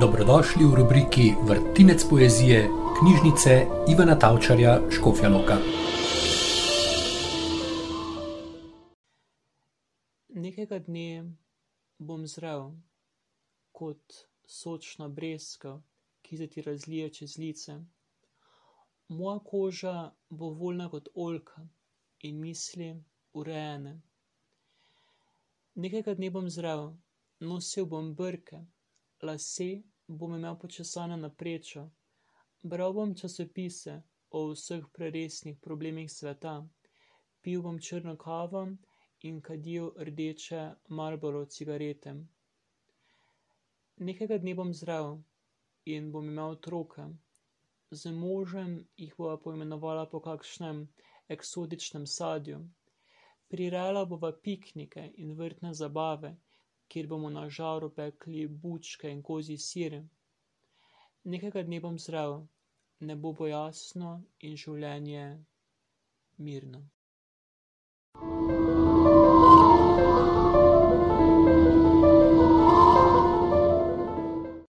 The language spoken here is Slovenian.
Dobrodošli v rubriki Vrtinec poezije knjižnice Ivana Tavčarja Škofja Loka. Nekega dne bom zrel kot sočna breskva, ki se ti razlije čez lice. Moja koža bo voljna kot oljka in misli urejene. Nekega dne bom zrel, nosil bom brke, lase bom imel počesane na prečo, bral bom časopise o vseh preresnih problemih sveta, pil bom črno kavo in kadil rdeče Marlboro cigarete. Nekega dne bom zrel in bom imel otroke. Z možem jih bova poimenovala po kakšnem eksotičnem sadju. Prirejala bova piknike in vrtne zabave, kjer bomo na žaru pekli bučke in kozji sir. Nekega dne bom zrel, nebo bo jasno in življenje mirno.